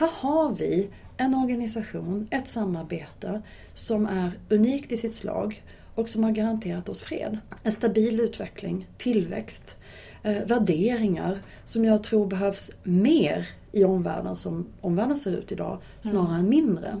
Här har vi en organisation, ett samarbete som är unikt i sitt slag och som har garanterat oss fred. En stabil utveckling, tillväxt, eh, värderingar som jag tror behövs mer i omvärlden som omvärlden ser ut idag, snarare mm. än mindre.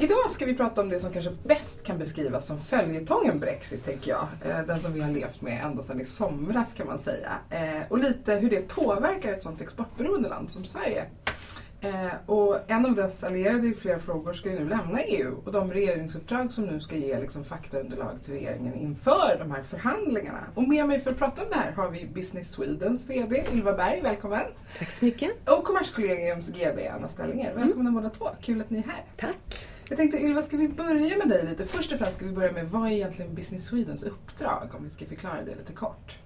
Idag ska vi prata om det som kanske bäst kan beskrivas som följetongen Brexit, tänker jag. Eh, den som vi har levt med ända sedan i somras kan man säga. Eh, och lite hur det påverkar ett sånt exportberoende land som Sverige. Eh, och en av dess allierade i flera frågor ska ju nu lämna EU och de regeringsuppdrag som nu ska ge liksom faktaunderlag till regeringen inför de här förhandlingarna. Och med mig för att prata om det här har vi Business Swedens VD Ylva Berg, välkommen! Tack så mycket! Och Kommerskollegiums GD Anna Stellinger, välkomna mm. båda två, kul att ni är här! Tack! Jag tänkte Ylva, ska vi börja med dig lite? Först och främst ska vi börja med vad är egentligen Business Swedens uppdrag? Om vi ska förklara det lite kort.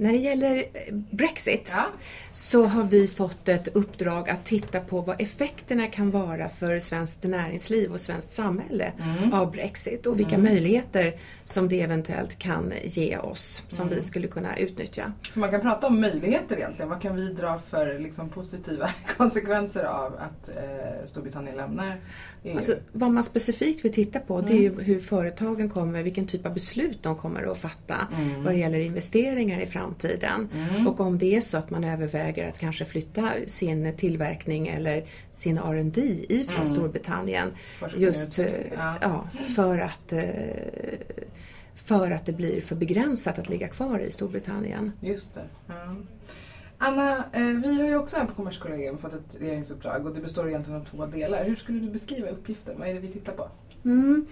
När det gäller eh, Brexit ja. så har vi fått ett uppdrag att titta på vad effekterna kan vara för svenskt näringsliv och svenskt samhälle mm. av Brexit och vilka mm. möjligheter som det eventuellt kan ge oss som mm. vi skulle kunna utnyttja. För man kan prata om möjligheter egentligen. Vad kan vi dra för liksom, positiva konsekvenser av att eh, Storbritannien lämnar? Alltså, vad man specifikt vill titta på det är mm. hur företagen kommer, vilken typ av beslut de kommer att fatta mm. vad det gäller investeringar i framtiden. Mm. Och om det är så att man överväger att kanske flytta sin tillverkning eller sin R&D ifrån mm. Storbritannien just ja. ja. för att eh, för att det blir för begränsat att ligga kvar i Storbritannien. Just det. Ja. Anna, eh, vi har ju också här på Kommerskollegium fått ett regeringsuppdrag och det består egentligen av två delar. Hur skulle du beskriva uppgiften? Vad är det vi tittar på? Mm.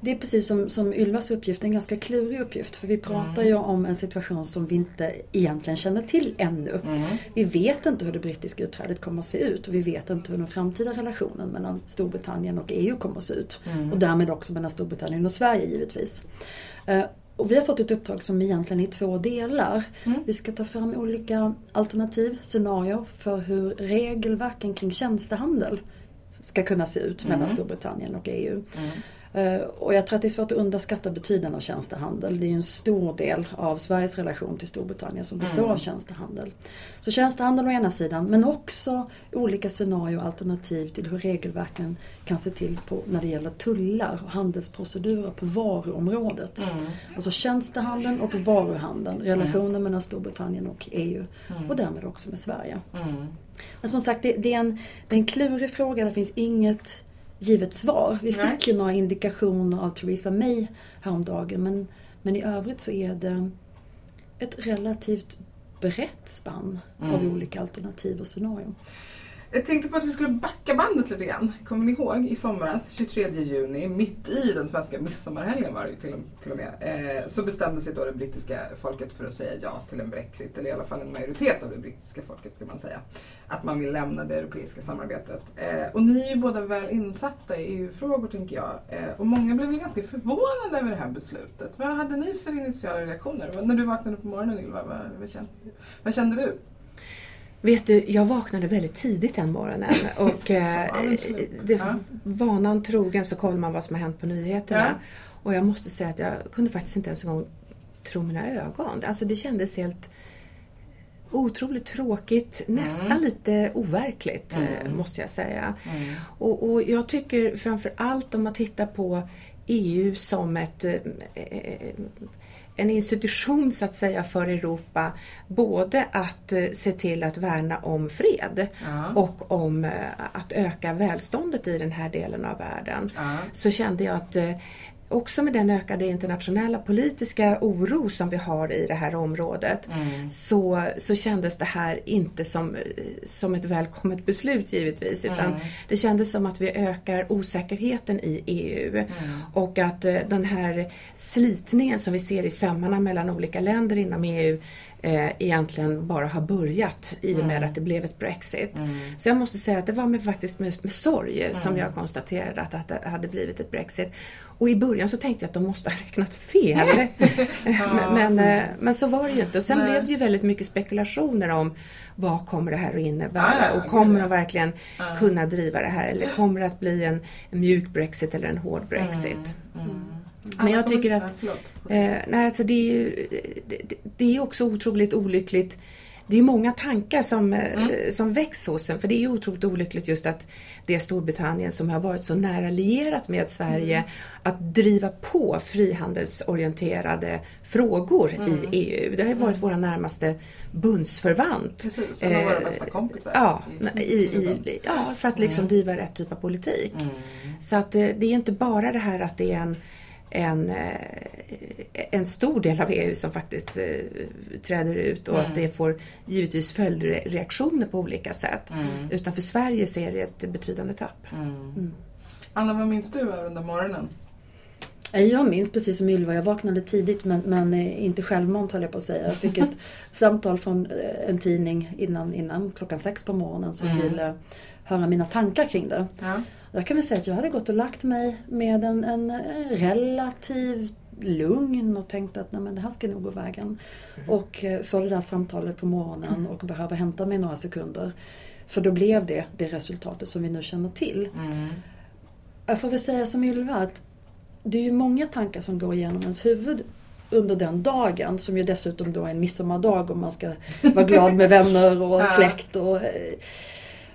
Det är precis som, som Ylvas uppgift, en ganska klurig uppgift. För vi pratar mm. ju om en situation som vi inte egentligen känner till ännu. Mm. Vi vet inte hur det brittiska utträdet kommer att se ut och vi vet inte hur den framtida relationen mellan Storbritannien och EU kommer att se ut. Mm. Och därmed också mellan Storbritannien och Sverige givetvis. Och vi har fått ett uppdrag som egentligen är i två delar. Mm. Vi ska ta fram olika alternativ, scenarier för hur regelverken kring tjänstehandel ska kunna se ut mellan mm. Storbritannien och EU. Mm. Eh, och jag tror att det är svårt att underskatta betydelsen av tjänstehandel. Det är ju en stor del av Sveriges relation till Storbritannien som består mm. av tjänstehandel. Så tjänstehandel å ena sidan men också olika scenarier och alternativ till hur regelverken kan se till på, när det gäller tullar och handelsprocedurer på varuområdet. Mm. Alltså tjänstehandeln och varuhandeln, relationen mm. mellan Storbritannien och EU mm. och därmed också med Sverige. Mm. Men som sagt, det, det, är en, det är en klurig fråga. Det finns inget givet svar. Vi Nej. fick ju några indikationer av Theresa May häromdagen men, men i övrigt så är det ett relativt brett spann mm. av olika alternativ och scenarion. Jag tänkte på att vi skulle backa bandet lite grann. Kommer ni ihåg i somras, 23 juni, mitt i den svenska midsommarhelgen var det ju till, till och med, eh, så bestämde sig då det brittiska folket för att säga ja till en Brexit, eller i alla fall en majoritet av det brittiska folket ska man säga. Att man vill lämna det europeiska samarbetet. Eh, och ni är ju båda väl insatta i EU-frågor tänker jag. Eh, och många blev ju ganska förvånade över det här beslutet. Vad hade ni för initiala reaktioner? När du vaknade på morgonen Ylva, vad, vad, kände, vad kände du? Vet du, jag vaknade väldigt tidigt den morgonen och eh, det, vanan trogen så kollar man vad som har hänt på nyheterna. Ja. Och jag måste säga att jag kunde faktiskt inte ens en gång tro mina ögon. Alltså det kändes helt otroligt tråkigt, mm. nästan lite overkligt mm. Eh, måste jag säga. Mm. Och, och, jag tycker framför allt om man tittar på EU som ett eh, en institution så att säga för Europa både att eh, se till att värna om fred ja. och om eh, att öka välståndet i den här delen av världen. Ja. Så kände jag att eh, också med den ökade internationella politiska oro som vi har i det här området Mm. så, så kändes det här inte som, som ett välkommet beslut givetvis utan Mm. det kändes som att vi ökar osäkerheten i EU Mm. och att eh, den här slitningen som vi ser i sömmarna mellan olika länder inom EU eh, egentligen bara har börjat i och med Mm. att det blev ett Brexit. Mm. Så jag måste säga att det var med, faktiskt med, med sorg som jag konstaterade att, att det hade blivit ett Brexit. Och i början så tänkte jag att de måste ha räknat fel. men, men, eh, men så var det ju inte. Och sen Nej. blev det ju väldigt mycket spekulationer om vad kommer det här att innebära ja, och kommer de verkligen Ja. kunna driva det här eller kommer det att bli en, en mjuk Brexit eller en hård Brexit? Mm. Men jag tycker att- förlåt. Eh, nej, alltså det är ju det, det- det är också otroligt olyckligt. Det är många tankar som, eh, Mm. som väcks hos en för det är otroligt olyckligt just att det är Storbritannien som har varit så nära lierat med Sverige Mm. att driva på frihandelsorienterade frågor Mm. i EU. Det har ju varit våra närmaste bundsförvant. Precis, av våra Eh, bästa kompisar. Ja, I- i, ja, för att liksom driva rätt typ av politik. Mm. Så att eh, det är inte bara det här att det är en, en, eh, en stor del av EU som faktiskt eh, träder ut och Mm. att det får givetvis följdreaktioner på olika sätt. Mm. Utan för Sverige så är det ett betydande tapp. Mm. Anna, vad minns du av den där morgonen? Eh, Jag minns precis som Ylva, jag vaknade tidigt men, men inte självmant höll jag på att säga. Jag fick ett samtal från en tidning innan, innan klockan sex på morgonen som Mm. ville höra mina tankar kring det. Ja. Jag kan väl säga att jag hade gått och lagt mig med en, en relativt lugn och tänkt att nej, men det här ska nog gå vägen. Och eh, följde det här samtalet på morgonen och behöver hämta mig några sekunder. För då blev det det resultatet som vi nu känner till. Mm. Jag får väl säga som Ylva att det är ju många tankar som går igenom ens huvud under den dagen som ju dessutom då är en midsommardag och man ska vara glad med vänner och släkt och, eh,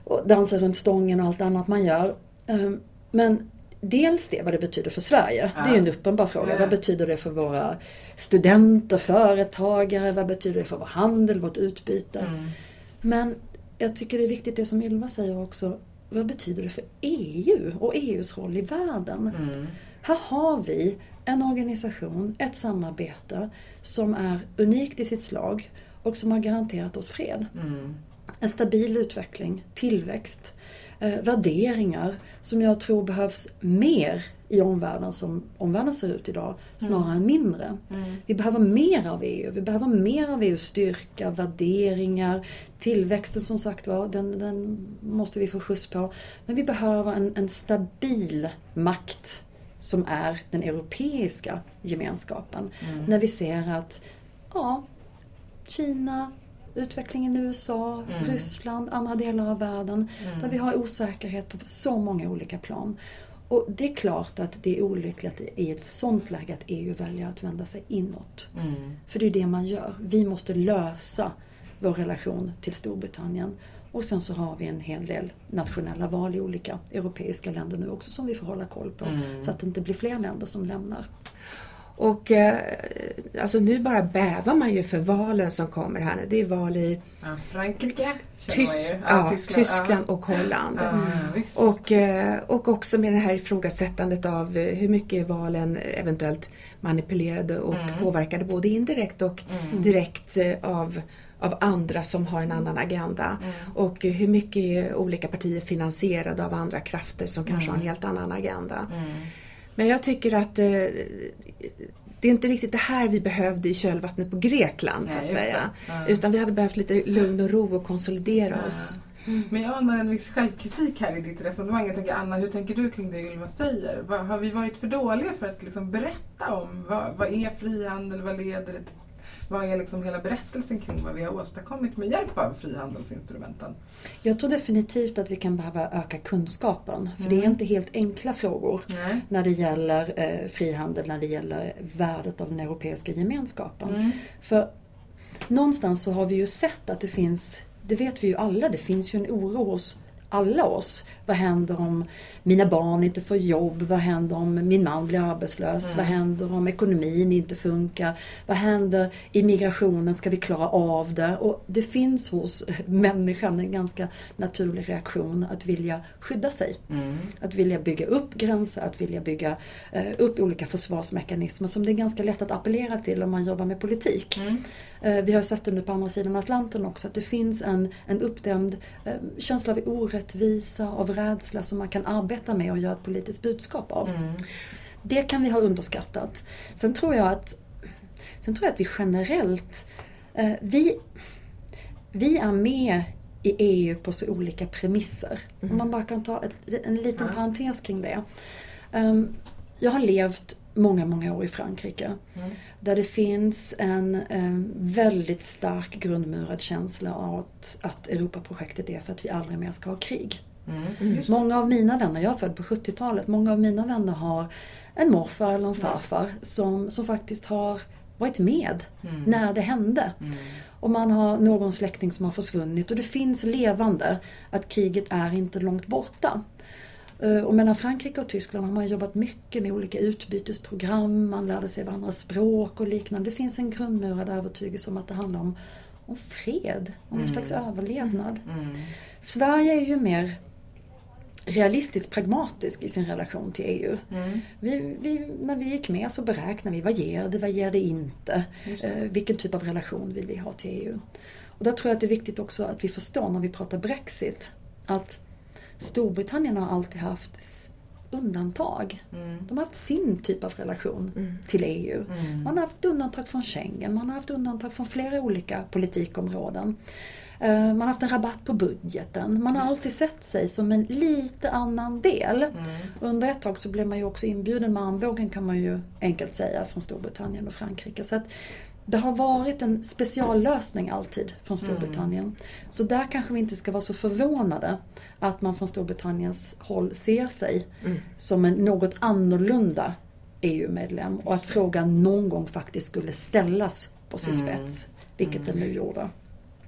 och dansa runt stången och allt annat man gör. Ehm, Men dels det vad det betyder för Sverige. Det är ju en uppenbar fråga. Ja. Vad betyder det för våra studenter, företagare? Vad betyder det för vår handel, vårt utbyte? Mm. Men jag tycker det är viktigt det som Ylva säger också. Vad betyder det för EU och EUs roll i världen? Mm. Här har vi en organisation, ett samarbete som är unikt i sitt slag och som har garanterat oss fred. Mm. En stabil utveckling, tillväxt, eh, värderingar som jag tror behövs mer i omvärlden som omvärlden ser ut idag, snarare än mindre. Mm. Vi behöver mer av EU. Vi behöver mer av EUs styrka, värderingar, tillväxten som sagt var, den, den måste vi få skjuts på. Men vi behöver en, en stabil makt som är den europeiska gemenskapen. När vi ser att ja, Kina, utvecklingen i USA, Mm. Ryssland, andra delar av världen. Där vi har osäkerhet på så många olika plan. Och det är klart att det är olyckligt i ett sånt läge att EU väljer att vända sig inåt. Mm. För det är det man gör. Vi måste lösa vår relation till Storbritannien. Och sen så har vi en hel del nationella val i olika europeiska länder nu också som vi får hålla koll på. Mm. Så att det inte blir fler länder som lämnar. Och eh, alltså nu bara bävar man ju för valen som kommer här nu. Det är val i Ja, Frankrike känner Tys man ju. ja, Tyskland, och Holland. Ja, visst. Och, eh, och också med det här ifrågasättandet av eh, hur mycket valen eventuellt manipulerade och Mm. påverkade både indirekt och direkt eh, av, av andra som har en annan agenda. Mm. Och hur mycket är olika partier finansierade av andra krafter som kanske har en helt annan agenda. Mm. Men jag tycker att eh, det är inte riktigt det här vi behövde i kölvattnet på Grekland så Nej, att just säga. Ja. Utan vi hade behövt lite lugn och ro och konsolidera oss. Men jag anar en viss självkritik här i ditt resonemang. Jag tänker, Anna, hur tänker du kring det Ylva säger? Har vi varit för dåliga för att liksom berätta om vad, vad är frihandel, vad leder det till? Vad är liksom hela berättelsen kring vad vi har åstadkommit med hjälp av frihandelsinstrumenten? Jag tror definitivt att vi kan behöva öka kunskapen. För det är Mm. inte helt enkla frågor. Nej. när det gäller eh, frihandel, när det gäller värdet av den europeiska gemenskapen. Mm. För någonstans så har vi ju sett att det finns, det vet vi ju alla, det finns ju en oro hos alla oss. Vad händer om mina barn inte får jobb? Vad händer om min man blir arbetslös? Mm. Vad händer om ekonomin inte funkar? Vad händer i migrationen? Ska vi klara av det? Och det finns hos människan en ganska naturlig reaktion att vilja skydda sig. Mm. Att vilja bygga upp gränser, att vilja bygga eh, upp olika försvarsmekanismer som det är ganska lätt att appellera till om man jobbar med politik. Mm. Eh, vi har sett det nu på andra sidan Atlanten också, att det finns en, en uppdämd eh, känsla av orättvisa, av rädsla som man kan arbeta med och göra ett politiskt budskap av. Mm. Det kan vi ha underskattat. Sen tror jag att, sen tror jag att vi generellt, eh, vi, vi är med i EU på så olika premisser. Mm. Om man bara kan ta ett, en liten ja. parentes kring det. Um, jag har levt många, många år i Frankrike. Mm. Där det finns en, en, väldigt stark grundmurad känsla av att, att Europaprojektet är för att vi aldrig mer ska ha krig. Mm. mm. Många av mina vänner, jag är född på 70-talet, många av mina vänner har en morfar eller en farfar som, som faktiskt har varit med mm. när det hände. Mm. Och man har någon släkting som har försvunnit och det finns levande att kriget är inte långt borta. Eh, och mellan Frankrike och Tyskland har man jobbat mycket med olika utbytesprogram, man lärde sig varandras språk och liknande. Det finns en grundmurad övertygelse om att det handlar om, om fred, om mm. en slags överlevnad. Mm. Sverige är ju mer realistiskt pragmatisk i sin relation till EU. Mm. Vi, vi, när vi gick med så beräknar vi vad ger det, vad ger det inte? Eh, vilken typ av relation vill vi ha till EU? Och där tror jag att det är viktigt också att vi förstår när vi pratar Brexit att Storbritannien har alltid haft undantag. Mm. De har haft sin typ av relation mm. till EU. Mm. Man har haft undantag från Schengen, man har haft undantag från flera olika politikområden. Eh, man har haft en rabatt på budgeten. Man har alltid sett sig som en lite annan del. Mm. Under ett tag så blev man ju också inbjuden med armbågen kan man ju enkelt säga från Storbritannien och Frankrike. Så att det har varit en speciallösning alltid från Storbritannien. Mm. Så där kanske vi inte ska vara så förvånade att man från Storbritanniens håll ser sig mm. som en något annorlunda EU-medlem och att frågan någon gång faktiskt skulle ställas på sin mm. spets. Vilket mm. den nu gjorde.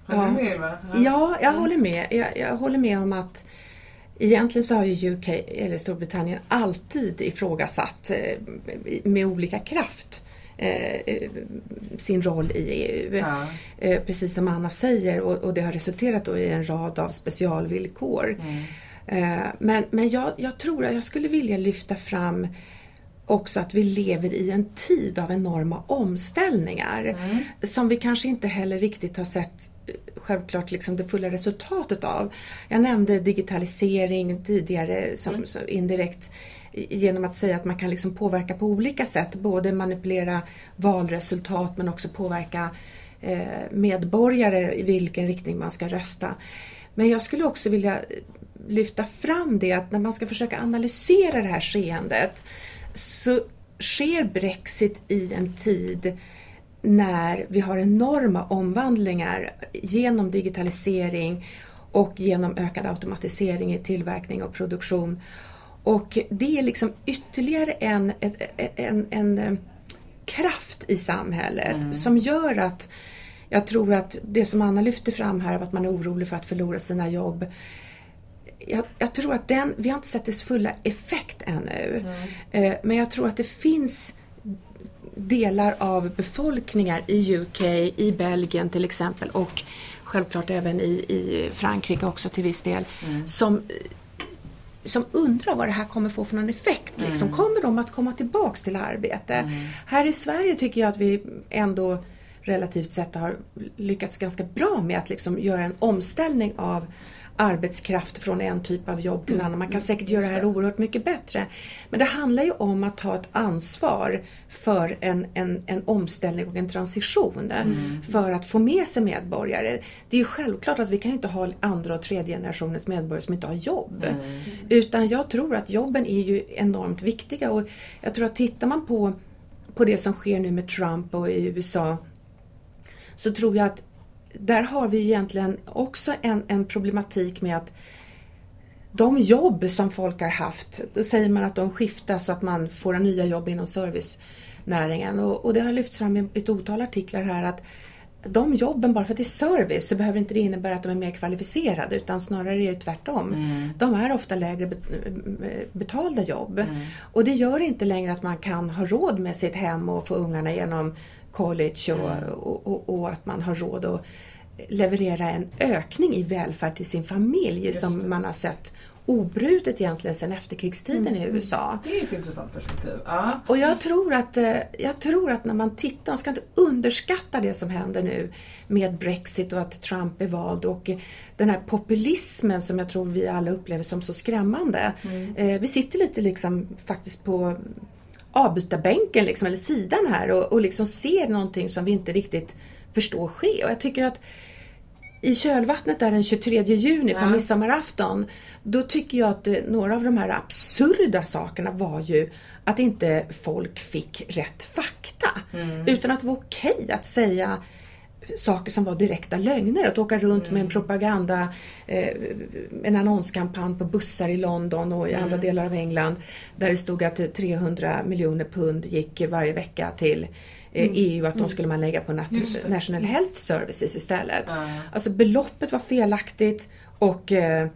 Håller du med Ylva? Ja. ja, jag håller med. Jag, jag håller med om att Egentligen så har ju UK, eller Storbritannien, alltid ifrågasatt eh, med olika kraft sin roll i EU. Ja. Eh, precis som Anna säger och, och, det har resulterat i en rad av specialvillkor. Mm. Eh, men men jag, jag tror att jag skulle vilja lyfta fram också att vi lever i en tid av enorma omställningar mm. som vi kanske inte heller riktigt har sett eh, självklart liksom det fulla resultatet av. Jag nämnde digitalisering tidigare som, mm. som indirekt genom att säga att man kan liksom påverka på olika sätt. Både manipulera valresultat men också påverka eh, medborgare i vilken riktning man ska rösta. Men jag skulle också vilja lyfta fram det att när man ska försöka analysera det här skeendet så sker Brexit i en tid när vi har enorma omvandlingar genom digitalisering och genom ökad automatisering i tillverkning och produktion. Och det är liksom ytterligare en, en, en, en eh, kraft i samhället mm. som gör att jag tror att det som Anna lyfter fram här, att man är orolig för att förlora sina jobb. Jag, jag tror att den, vi har inte sett dess fulla effekt ännu. Mm. Men jag tror att det finns delar av befolkningar i UK, i Belgien till exempel och självklart även i, i Frankrike också till viss del, mm. som som undrar vad det här kommer få för någon effekt. Liksom. Mm. Kommer de att komma tillbaks till arbete? Mm. Här i Sverige tycker jag att vi ändå relativt sett har lyckats ganska bra med att liksom göra en omställning av arbetskraft från en typ av jobb till en annan. Man kan mm. säkert göra det här oerhört mycket bättre. Men det handlar ju om att ta ett ansvar för en, en, en omställning och en transition mm. för att få med sig medborgare. Det är ju självklart att vi kan ju inte ha andra och tredje generationens medborgare som inte har jobb. Mm. Utan jag tror att jobben är ju enormt viktiga och jag tror att tittar man på, på det som sker nu med Trump och i USA så tror jag att där har vi egentligen också en, en problematik med att de jobb som folk har haft, då säger man att de skiftas så att man får nya jobb inom servicenäringen. Och, och det har lyfts fram i ett otal artiklar här att de jobben, bara för att det är service, så behöver inte det innebära att de är mer kvalificerade utan snarare är det tvärtom. Mm. De är ofta lägre betalda jobb. Mm. Och det gör inte längre att man kan ha råd med sitt hem och få ungarna genom college och, mm. och, och, och att man har råd att leverera en ökning i välfärd till sin familj som man har sett obrutet egentligen sedan efterkrigstiden mm. i USA. Det är ett intressant perspektiv. Ja. Och jag tror, att, eh, jag tror att när man tittar, man ska inte underskatta det som händer nu med Brexit och att Trump är vald och den här populismen som jag tror vi alla upplever som så skrämmande. Mm. Eh, vi sitter lite liksom faktiskt på avbytarbänken liksom, eller sidan här och, och liksom ser någonting som vi inte riktigt förstår ske. Och jag tycker att i kölvattnet där den 23 juni på ja. midsommarafton, då tycker jag att några av de här absurda sakerna var ju att inte folk fick rätt fakta. Mm. Utan att det var okej att säga saker som var direkta lögner. Att åka runt mm. med en mm. propaganda, eh, en annonskampanj på bussar i London och i mm. andra delar av England där det stod att 300 miljoner pund gick varje vecka till Eh, mm. EU att de mm. skulle man lägga på National Health Services istället. Mm. Alltså beloppet var felaktigt och, eh,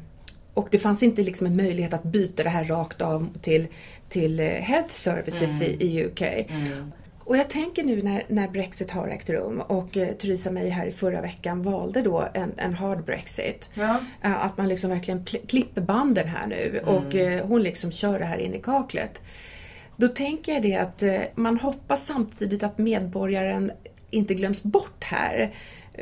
och det fanns inte liksom en möjlighet att byta det här rakt av till, till eh, Health Services mm. i, i, UK. Mm. Och jag tänker nu när, när, Brexit har ägt rum och eh, Theresa May här i förra veckan valde då en, en hard Brexit. Ja. Eh, att man liksom verkligen klipper banden här nu och mm. eh, hon liksom kör det här in i kaklet. Då tänker jag det att eh, man hoppas samtidigt att medborgaren inte glöms bort här.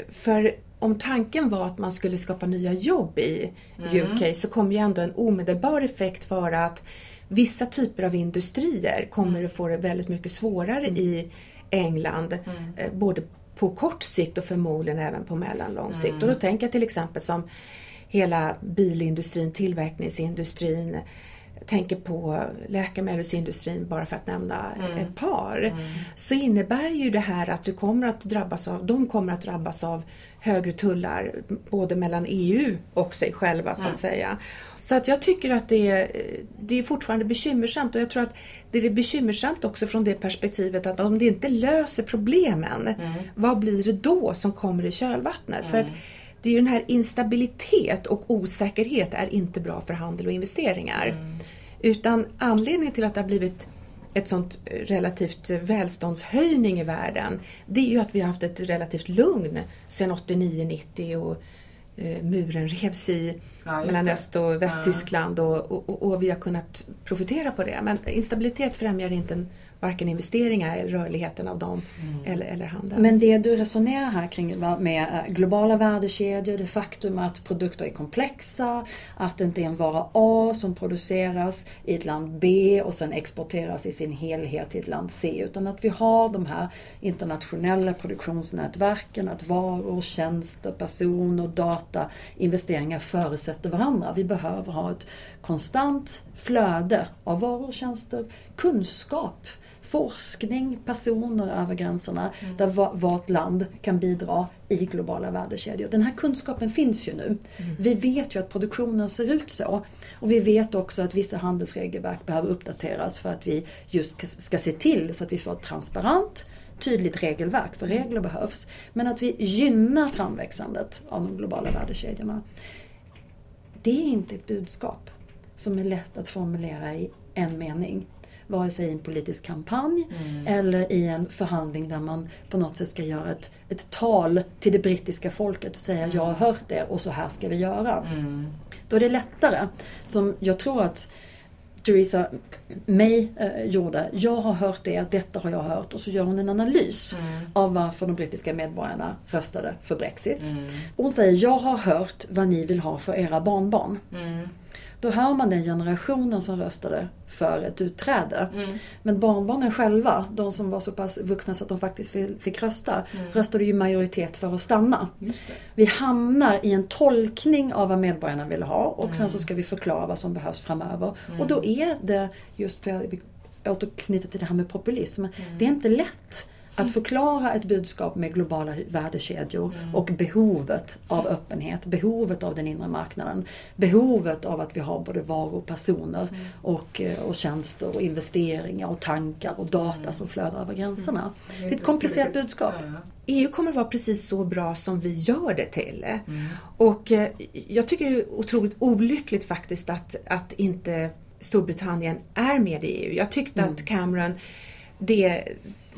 För om tanken var att man skulle skapa nya jobb i mm. UK så kommer ju ändå en omedelbar effekt vara att vissa typer av industrier kommer mm. att få det väldigt mycket svårare mm. i England. Mm. Eh, både på kort sikt och förmodligen även på mellanlång sikt. Mm. Och då tänker jag till exempel som hela bilindustrin, tillverkningsindustrin, tänker på läkemedelsindustrin bara för att nämna mm. ett par, mm. så innebär ju det här att du kommer att drabbas av, de kommer att drabbas av högre tullar både mellan EU och sig själva så att mm. säga. Så att jag tycker att det är, det är fortfarande bekymmersamt och jag tror att det är bekymmersamt också från det perspektivet att om det inte löser problemen, mm. vad blir det då som kommer i kölvattnet? För att mm. Det är ju den här instabilitet och osäkerhet är inte bra för handel och investeringar. Mm. Utan anledningen till att det har blivit ett sånt relativt välståndshöjning i världen, det är ju att vi har haft ett relativt lugn sedan 89-90 och eh, muren revs i ja, mellan Öst och Västtyskland ja. och, och, och, vi har kunnat profitera på det. Men instabilitet främjar inte en varken investeringar eller rörligheten av dem mm. eller, eller handeln. Men det du resonerar här kring med eh, globala värdekedjor, det faktum att produkter är komplexa, att det inte är en vara A som produceras i ett land B och sen exporteras i sin helhet till ett land C, utan att vi har de här internationella produktionsnätverken, att varor, tjänster, personer, data, investeringar förutsätter varandra. Vi behöver ha ett konstant flöde av varor, tjänster, kunskap forskning, personer över gränserna mm. där vårt land kan bidra i globala värdekedjor. Den här kunskapen finns ju nu. Mm. Vi vet ju att produktionen ser ut så. Och vi vet också att vissa handelsregelverk behöver uppdateras för att vi just ska se till så att vi får ett transparent, tydligt regelverk, för regler behövs. Men att vi gynnar framväxandet av de globala värdekedjorna. Det är inte ett budskap som är lätt att formulera i en mening vare sig i en politisk kampanj mm. eller i en förhandling där man på något sätt ska göra ett, ett tal till det brittiska folket och säga mm. jag har hört det och så här ska vi göra. Mm. Då är det lättare. Som jag tror att Theresa May eh, gjorde. Jag har hört det, detta har jag hört. Och så gör hon en analys mm. av varför de brittiska medborgarna röstade för Brexit. Mm. Hon säger, jag har hört vad ni vill ha för era barnbarn. Mm. Då hör man den generationen som röstade för ett utträde. Mm. Men barnbarnen själva, de som var så pass vuxna så att de faktiskt fick rösta, mm. röstade ju majoritet för att stanna. Vi hamnar i en tolkning av vad medborgarna vill ha och mm. sen så ska vi förklara vad som behövs framöver. Och då är det, just för att återknyta till det här med populism, mm. det är inte lätt att förklara ett budskap med globala värdekedjor mm. och behovet av öppenhet, behovet av den inre marknaden, behovet av att vi har både varor, personer mm. och, eh, och tjänster och investeringar och tankar och data mm. som flödar över gränserna. Mm. Det är ett komplicerat budskap. EU kommer vara precis så bra som vi gör det till. Mm. Och eh, jag tycker det är otroligt olyckligt faktiskt att, att inte Storbritannien är med i EU. Jag tyckte mm. att Cameron, det,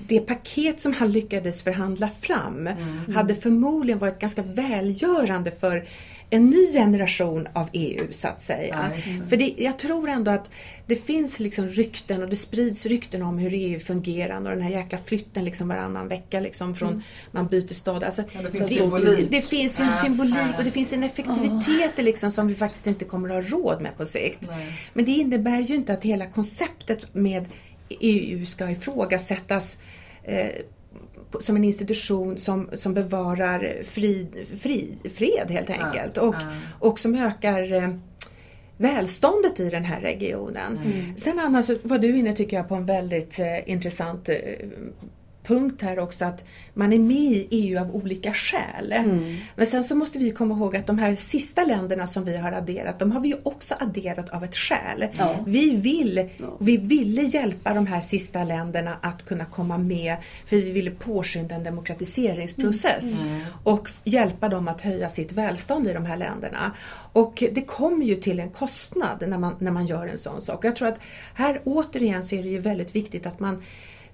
det paket som han lyckades förhandla fram mm. hade förmodligen varit ganska välgörande för en ny generation av EU så att säga. Mm. För det, jag tror ändå att det finns liksom rykten och det sprids rykten om hur EU fungerar och den här jäkla flytten liksom varannan vecka liksom från mm. man byter stad. Alltså, ja, det, finns det, det, finns en symbolik och det finns en effektivitet liksom som vi faktiskt inte kommer att ha råd med på sikt. Nej. Men det innebär ju inte att hela konceptet med EU ska ifrågasättas eh, som en institution som, som bevarar fri, fri, fred helt enkelt. och, och som ökar eh, välståndet i den här regionen. Mm. Sen annars var du inne tycker jag på en väldigt eh, intressant eh, punkt här också att man är med i EU av olika skäl. Mm. Men sen så måste vi komma ihåg att de här sista länderna som vi har adderat, de har vi också adderat av ett skäl. Ja. Vi, vill, vi ville hjälpa de här sista länderna att kunna komma med för vi ville påskynda en demokratiseringsprocess mm. Mm. och hjälpa dem att höja sitt välstånd i de här länderna. Och det kommer ju till en kostnad när man, när man gör en sån sak. Jag tror att här återigen så är det ju väldigt viktigt att man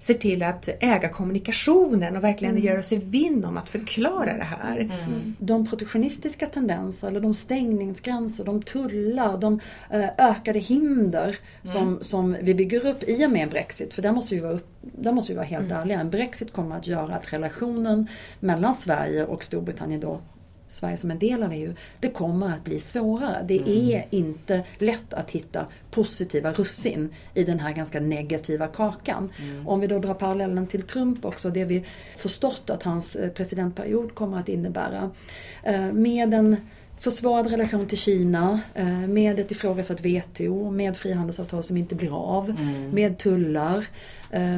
ser till att äga kommunikationen och verkligen mm. göra sig vinn om att förklara det här. Mm. mm. De protektionistiska tendenser, eller de stängningsgränser, de tullar, de eh, ökade hinder mm. som, som vi bygger upp i och med Brexit, för där måste vi vara, upp, där måste vi vara helt mm. ärliga. En Brexit kommer att göra att relationen mellan Sverige och Storbritannien då Sverige som en del av EU, det kommer att bli svårare. Det mm. är inte lätt att hitta positiva russin i den här ganska negativa kakan. Mm. Om vi då drar parallellen till Trump också, det vi förstått att hans eh, presidentperiod kommer att innebära. Eh, med en försvarad relation till Kina, eh, med ett ifrågasatt WTO, med frihandelsavtal som inte blir av, mm. med tullar,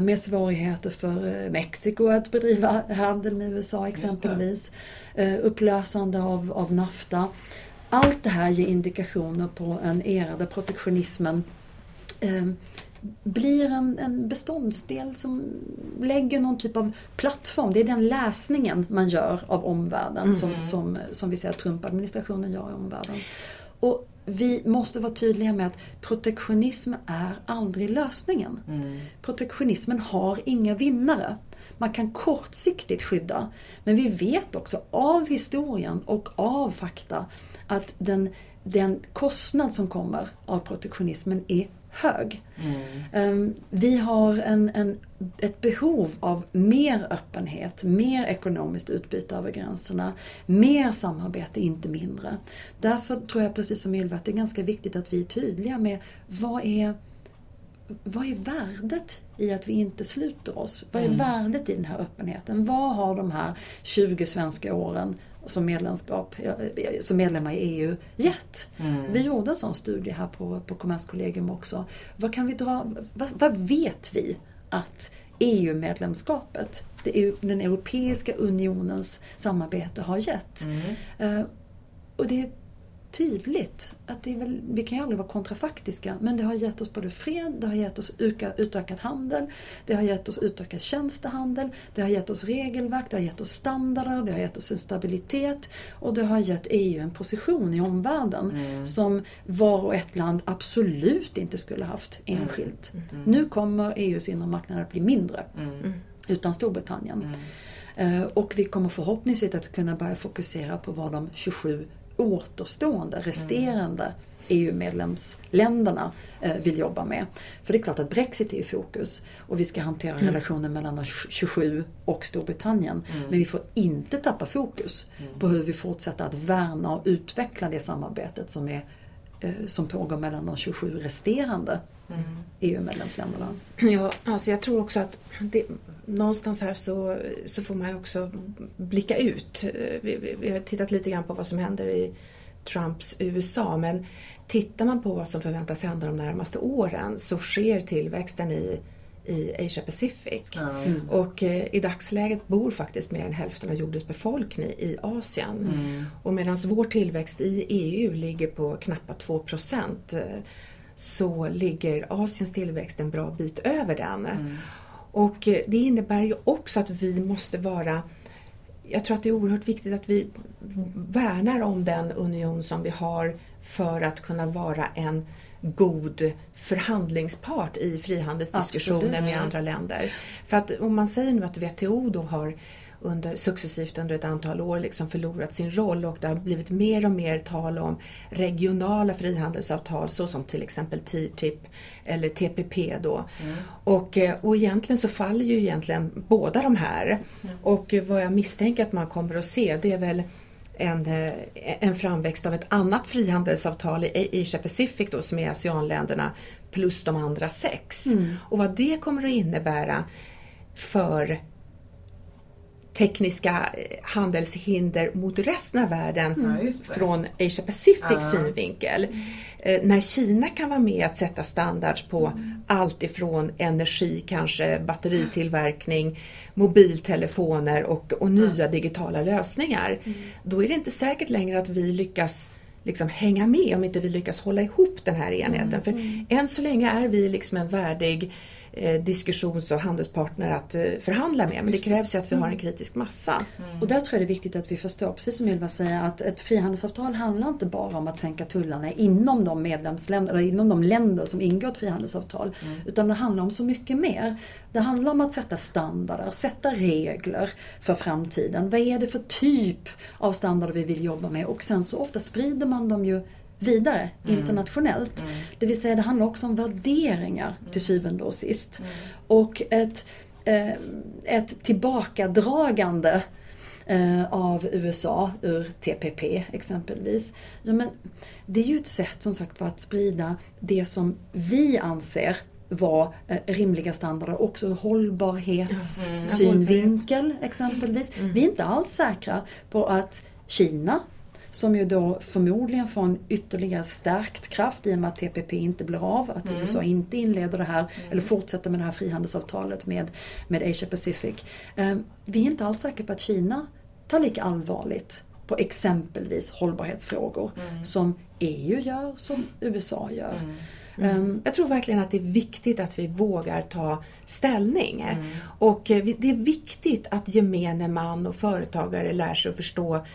med svårigheter för Mexiko att bedriva handel med USA exempelvis. Eh, upplösande av, av NAFTA. Allt det här ger indikationer på en era där protektionismen eh, blir en, en beståndsdel som lägger någon typ av plattform. Det är den läsningen man gör av omvärlden mm. som, som, som vi ser att Trump-administrationen gör i omvärlden. Och vi måste vara tydliga med att protektionism är aldrig lösningen. Mm. Protektionismen har inga vinnare. Man kan kortsiktigt skydda. Men vi vet också av historien och av fakta att den, den kostnad som kommer av protektionismen är hög. Mm. Vi har en, en, ett behov av mer öppenhet, mer ekonomiskt utbyte över gränserna, mer samarbete, inte mindre. Därför tror jag precis som Ylva att det är ganska viktigt att vi är tydliga med vad är vad är värdet i att vi inte sluter oss? Vad är mm. värdet i den här öppenheten? Vad har de här 20 svenska åren som, medlemskap, som medlemmar i EU gett? Mm. Vi gjorde en sån studie här på, på Kommerskollegium också. Vad, kan vi dra, vad, vad vet vi att EU-medlemskapet, den Europeiska unionens samarbete har gett? Mm. Uh, och det tydligt att det är väl, vi kan ju aldrig vara kontrafaktiska, men det har gett oss både fred, det har gett oss utökad handel, det har gett oss utökad tjänstehandel, det har gett oss regelverk, det har gett oss standarder, det har gett oss en stabilitet och det har gett EU en position i omvärlden mm. som var och ett land absolut inte skulle haft enskilt. Mm. Mm. Nu kommer EUs inre marknad att bli mindre mm. utan Storbritannien. Mm. Eh, och vi kommer förhoppningsvis att kunna börja fokusera på vad de 27 återstående, resterande mm. EU-medlemsländerna eh, vill jobba med. För det är klart att Brexit är i fokus och vi ska hantera mm. relationen mellan de 27 och Storbritannien. Mm. Men vi får inte tappa fokus mm. på hur vi fortsätter att värna och utveckla det samarbetet som, är, eh, som pågår mellan de 27 resterande mm. EU-medlemsländerna. Ja, alltså jag tror också att det, någonstans här så, så får man också blicka ut. Vi, vi, vi, har tittat lite grann på vad som händer i Trumps USA men tittar man på vad som förväntas hända de närmaste åren så sker tillväxten i i Asia Pacific. Ja, och eh, i dagsläget bor faktiskt mer än hälften av jordens befolkning i Asien. Mm. Och medan vår tillväxt i EU ligger på knappt 2 procent eh, så ligger Asiens tillväxt en bra bit över den. Mm. Och eh, det innebär ju också att vi måste vara jag tror att det är oerhört viktigt att vi värnar om den union som vi har för att kunna vara en god förhandlingspart i frihandelsdiskussioner Absolut. med andra länder. För att om man säger nu att WTO då har under, successivt under ett antal år liksom förlorat sin roll och det har blivit mer och mer tal om regionala frihandelsavtal såsom till exempel TTIP eller TPP då. Mm. Och, eh, och egentligen så faller ju egentligen båda de här. Mm. Och vad jag misstänker att man kommer att se det är väl en, eh, en framväxt av ett annat frihandelsavtal i Asia Pacific då, som är ASEAN-länderna plus de andra sex. Mm. Och vad det kommer att innebära för tekniska eh, handelshinder mot resten av världen mm. från Asia Pacific uh. synvinkel. Mm. När Kina kan vara med att sätta standards på mm. allt ifrån energi, kanske batteritillverkning, mobiltelefoner och, och nya digitala lösningar. Mm. Då är det inte säkert längre att vi lyckas liksom hänga med om inte vi lyckas hålla ihop den här enheten. Mm. För mm. än så länge är vi liksom en värdig diskussions och handelspartner att eh, förhandla med. Men det krävs ju att vi har en kritisk massa. Mm. Och där tror jag det är viktigt att vi förstår, precis som Ylva säger, att ett frihandelsavtal handlar inte bara om att sänka tullarna inom de medlemsländer, eller inom de länder som ingår ett frihandelsavtal. Mm. Utan det handlar om så mycket mer. Det handlar om att sätta standarder, sätta regler för framtiden. Vad är det för typ av standarder vi vill jobba med? Och sen så ofta sprider man dem ju vidare mm. internationellt. Mm. Det vill säga det handlar också om värderingar till syvende och sist. Mm. Och ett, eh, ett tillbakadragande eh, av USA ur TPP exempelvis. Ja, men det är ju ett sätt som sagt för att sprida det som vi anser vara eh, rimliga standarder också ur hållbarhetssynvinkel mm. exempelvis. Mm. Vi är inte alls säkra på att Kina som ju då förmodligen får en ytterligare stärkt kraft i och med att TPP inte blir av, att mm. USA inte inleder det här mm. eller fortsätter med det här frihandelsavtalet med, med Asia Pacific. Um, vi är inte alls säkra på att Kina tar lika allvarligt på exempelvis hållbarhetsfrågor mm. som EU gör, som USA gör. Mm. Mm. Jag tror verkligen att det är viktigt att vi vågar ta ställning. Mm. Och eh, det är viktigt att gemene man och företagare lär sig att förstå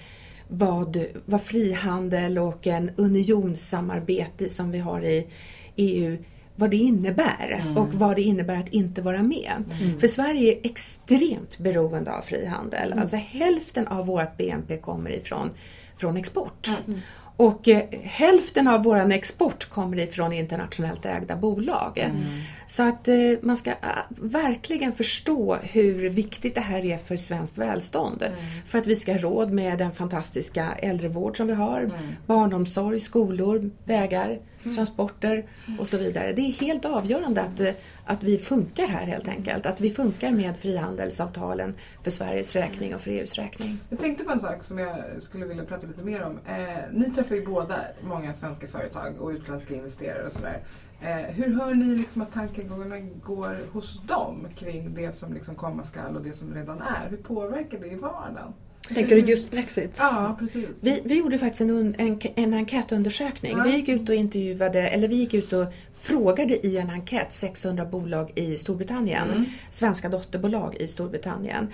vad, vad frihandel och en unionssamarbete som vi har i EU vad det innebär mm. och vad det innebär att inte vara med. Mm. För Sverige är extremt beroende av frihandel. Mm. Alltså hälften av vårt BNP kommer ifrån från export. Mm. Och eh, hälften av vår export kommer ifrån internationellt ägda bolag. Mm. Så att eh, man ska eh, verkligen förstå hur viktigt det här är för svenskt välstånd. Mm. För att vi ska ha råd med den fantastiska äldrevård som vi har, mm. barnomsorg, skolor, vägar, mm. transporter och så vidare. Det är helt avgörande att eh, att vi funkar här helt enkelt. Att vi funkar med frihandelsavtalen för Sveriges räkning och för EUs räkning. Jag tänkte på en sak som jag skulle vilja prata lite mer om. Eh, ni träffar ju båda många svenska företag och utländska investerare och sådär. Eh, hur hör ni liksom att tankegångarna går hos dem kring det som liksom komma skall och det som redan är? Hur påverkar det i vardagen? Tänker du just Brexit? Ja, precis. Vi, vi gjorde faktiskt en, en, en enkätundersökning. Ja. Vi gick ut och intervjuade, eller vi gick ut och frågade i en enkät 600 bolag i Storbritannien, mm. svenska dotterbolag i Storbritannien.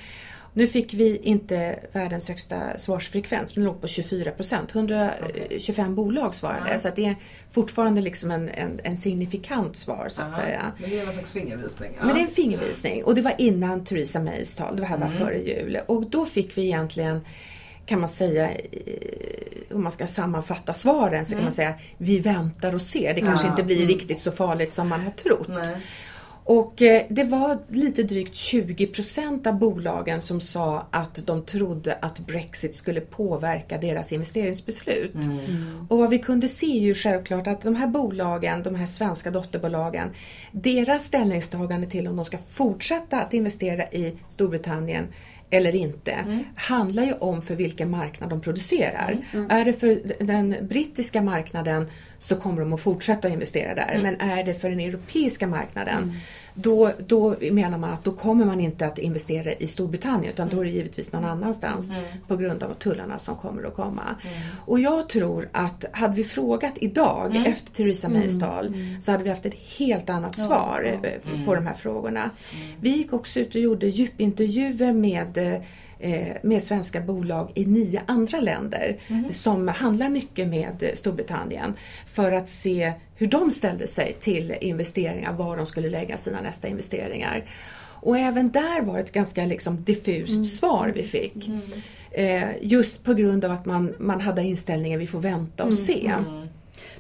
Nu fick vi inte världens högsta svarsfrekvens, men låg på 24 procent. 125 okay. bolag svarade, ja. så det är fortfarande liksom en, en, en signifikant svar så att Aha. säga. Men det är någon slags fingervisning? Ja. Men det är en fingervisning och det var innan Theresa Mays tal, det här var mm. före jul. Och då fick vi egentligen kan man säga, om man ska sammanfatta svaren, så mm. kan man säga vi väntar och ser. Det kanske ja. inte blir mm. riktigt så farligt som man har trott. Nej. Och eh, det var lite drygt 20 procent av bolagen som sa att de trodde att Brexit skulle påverka deras investeringsbeslut. Mm. Mm. Och vad vi kunde se är ju självklart att de här bolagen, de här svenska dotterbolagen, deras ställningstagande till om de ska fortsätta att investera i Storbritannien eller inte mm. handlar ju om för vilken marknad de producerar. Mm. Mm. Är det för den brittiska marknaden så kommer de att fortsätta investera där. Mm. Men är det för den europeiska marknaden mm. Då, då menar man att då kommer man inte att investera i Storbritannien utan då är det givetvis någon annanstans mm. på grund av tullarna som kommer att komma. Och jag tror att hade vi frågat idag efter Theresa Mays tal så hade vi haft ett helt annat svar ja. på de här frågorna. Vi gick också ut och gjorde djupintervjuer med eh, med svenska bolag i nio andra länder mm. som handlar mycket med Storbritannien för att se hur de ställde sig till investeringar, var de skulle lägga sina nästa investeringar. Och även där var det ett ganska liksom diffust mm. svar vi fick. Mm. Eh, just på grund av att man, man hade inställningen vi får vänta och mm. se. Mm.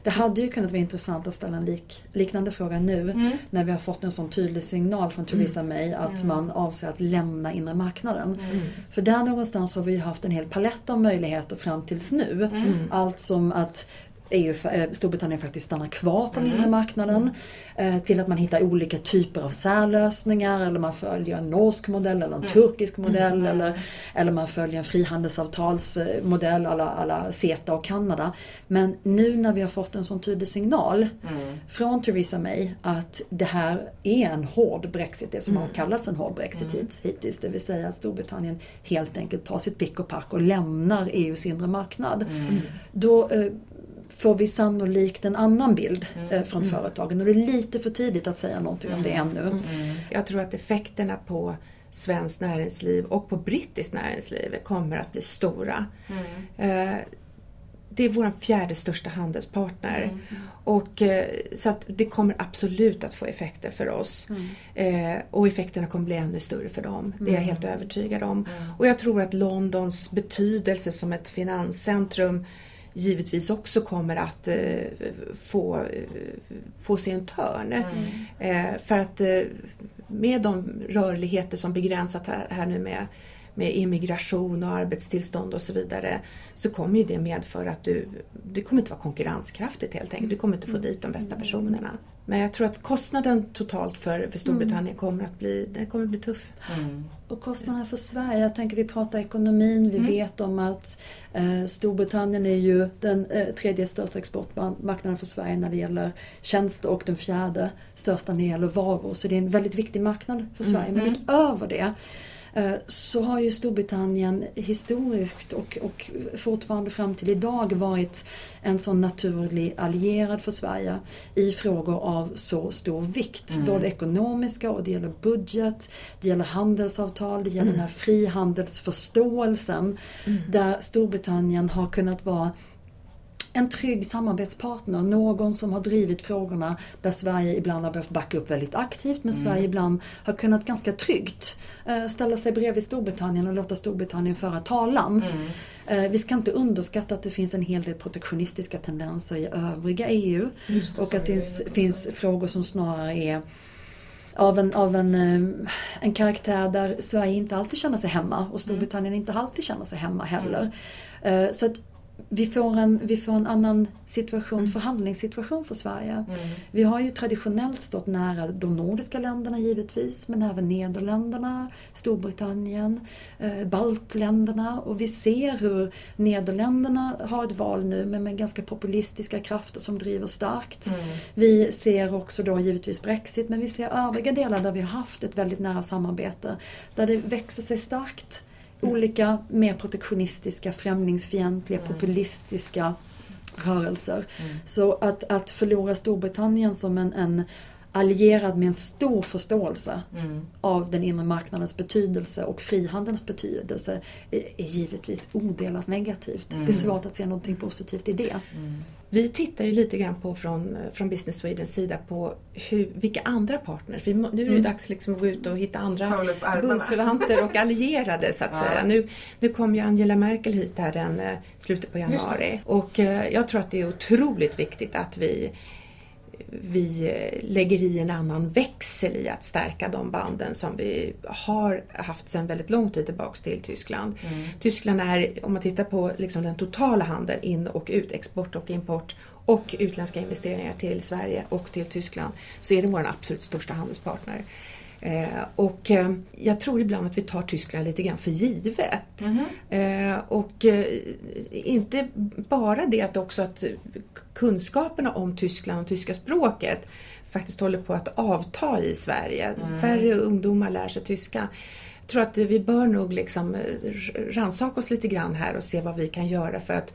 Det hade ju kunnat vara intressant att ställa en lik, liknande fråga nu mm. när vi har fått en sån tydlig signal från Theresa mm. May att mm. man avser att lämna inre marknaden. Mm. För där någonstans har vi haft en hel palett av möjligheter fram tills nu. Allt som att EU, eh, Storbritannien faktiskt stannar kvar på den mm. inre marknaden. Eh, till att man hittar olika typer av särlösningar eller man följer en norsk modell eller en mm. turkisk modell mm. eller, eller man följer en frihandelsavtalsmodell alla, alla CETA och Kanada. Men nu när vi har fått en sån tydlig signal mm. från Theresa May att det här är en hård Brexit, det som har mm. kallats en hård Brexit mm. hittills. Det vill säga att Storbritannien helt enkelt tar sitt pick och pack och lämnar EUs inre marknad. Då eh, får vi sannolikt en annan bild mm. Eh, från mm. företagen och det är lite för tidigt att säga någonting mm. om det ännu. Mm. Jag tror att effekterna på svenskt näringsliv och på brittiskt näringsliv kommer att bli stora. Mm. Eh, det är vår fjärde största handelspartner. Mm. Och, eh, så att det kommer absolut att få effekter för oss. Mm. och effekterna kommer bli ännu större för dem. Det är jag helt övertygad om. Och jag tror att Londons betydelse som ett finanscentrum givetvis också kommer att eh, få, få sig en törn. Mm. Eh, för att eh, med de rörligheter som begränsat här, här nu med med immigration och arbetstillstånd och så vidare så kommer ju det medföra att du, det kommer inte vara konkurrenskraftigt helt enkelt. Du kommer inte få dit de bästa personerna. Men jag tror att kostnaden totalt för, för Storbritannien mm. kommer att bli, den kommer att bli tuff. Mm. Och kostnaderna för Sverige, jag tänker vi pratar ekonomin, vi mm. vet om att eh, Storbritannien är ju den eh, tredje största exportmarknaden för Sverige när det gäller tjänster och den fjärde största när det gäller varor. Så det är en väldigt viktig marknad för Sverige. Men mm. utöver det så har ju Storbritannien historiskt och, och fortfarande fram till idag varit en sån naturlig allierad för Sverige i frågor av så stor vikt. Mm. Både ekonomiska och det gäller budget, det gäller handelsavtal, det gäller mm. den här frihandelsförståelsen mm. där Storbritannien har kunnat vara en trygg samarbetspartner, någon som har drivit frågorna där Sverige ibland har behövt backa upp väldigt aktivt men mm. Sverige ibland har kunnat ganska tryggt eh, ställa sig bredvid Storbritannien och låta Storbritannien föra talan. Mm. Eh, vi ska inte underskatta att det finns en hel del protektionistiska tendenser i övriga EU och att det finns, finns frågor som snarare är av en, av en, eh, en karaktär där Sverige inte alltid känner sig hemma och Storbritannien mm. inte alltid känner sig hemma heller. Mm. Så att vi får, en, vi får en annan situation, mm. förhandlingssituation för Sverige. Mm. Vi har ju traditionellt stått nära de nordiska länderna givetvis, men även Nederländerna, Storbritannien, eh, baltländerna och vi ser hur Nederländerna har ett val nu men med ganska populistiska krafter som driver starkt. Mm. Vi ser också då givetvis Brexit, men vi ser övriga delar där vi har haft ett väldigt nära samarbete, där det växer sig starkt olika mer protektionistiska, främlingsfientliga, mm. populistiska rörelser. Mm. Så att, att förlora Storbritannien som en, en allierad med en stor förståelse mm. av den inre marknadens betydelse och frihandelns betydelse är, är givetvis odelat negativt. Mm. Det är svårt att se någonting positivt i det. Mm. Vi tittar ju lite grann på från, från Business Swedens sida på hur, vilka andra partners, för nu är det mm. dags liksom att gå ut och hitta andra bundsförvanter och allierade så att ja. säga. Nu, nu kom ju Angela Merkel hit här den eh, slutet på januari och eh, jag tror att det är otroligt viktigt att vi vi lägger i en annan växel i att stärka de banden som vi har haft sedan väldigt lång tid tillbaks till Tyskland. Mm. Tyskland är, om man tittar på liksom den totala handeln in och ut, export och import och utländska investeringar till Sverige och till Tyskland, så är det vår absolut största handelspartner. Eh, och eh, jag tror ibland att vi tar Tyskland lite grann för givet. Mm -hmm. och inte bara det att också att kunskaperna om Tyskland och tyska språket faktiskt håller på att avta i Sverige. Mm. Färre ungdomar lär sig tyska. Jag tror att vi bör nog liksom rannsaka oss lite grann här och se vad vi kan göra för att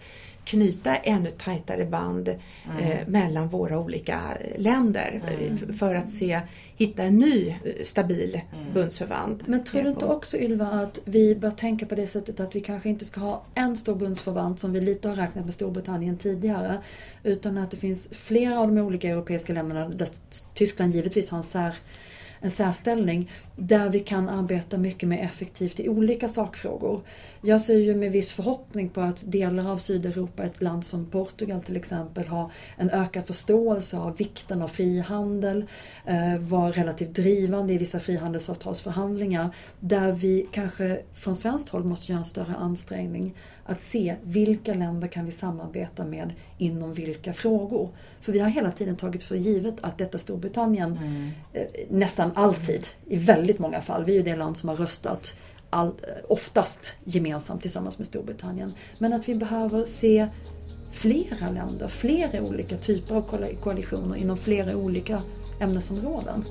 knyta ännu tajtare band mm. eh, mellan våra olika länder mm. för att se, hitta en ny eh, stabil mm. bundsförvant. Men tror du inte också Ylva att vi bör tänka på det sättet att vi kanske inte ska ha en stor bundsförvant som vi lite har räknat med Storbritannien tidigare utan att det finns flera av de olika europeiska länderna där Tyskland givetvis har en sär en särställning där vi kan arbeta mycket mer effektivt i olika sakfrågor. Jag ser ju med viss förhoppning på att delar av Sydeuropa, ett land som Portugal till exempel, har en ökad förståelse av vikten av frihandel, eh, var relativt drivande i vissa frihandelsavtalsförhandlingar där vi kanske från svenskt håll måste göra en större ansträngning att se vilka länder kan vi samarbeta med inom vilka frågor. För vi har hela tiden tagit för givet att detta Storbritannien, mm. eh, nästan alltid, i väldigt många fall, vi är ju det land som har röstat all, oftast gemensamt tillsammans med Storbritannien. Men att vi behöver se flera länder, flera olika typer av koalitioner inom flera olika ämnesområden.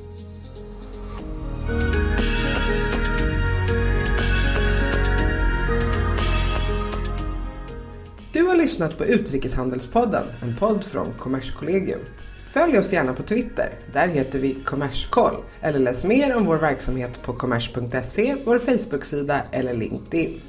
Du har lyssnat på Utrikeshandelspodden, en podd från Kommerskollegium. Följ oss gärna på Twitter. Där heter vi Kommerskoll. Eller läs mer om vår verksamhet på kommers.se, vår Facebook-sida eller LinkedIn.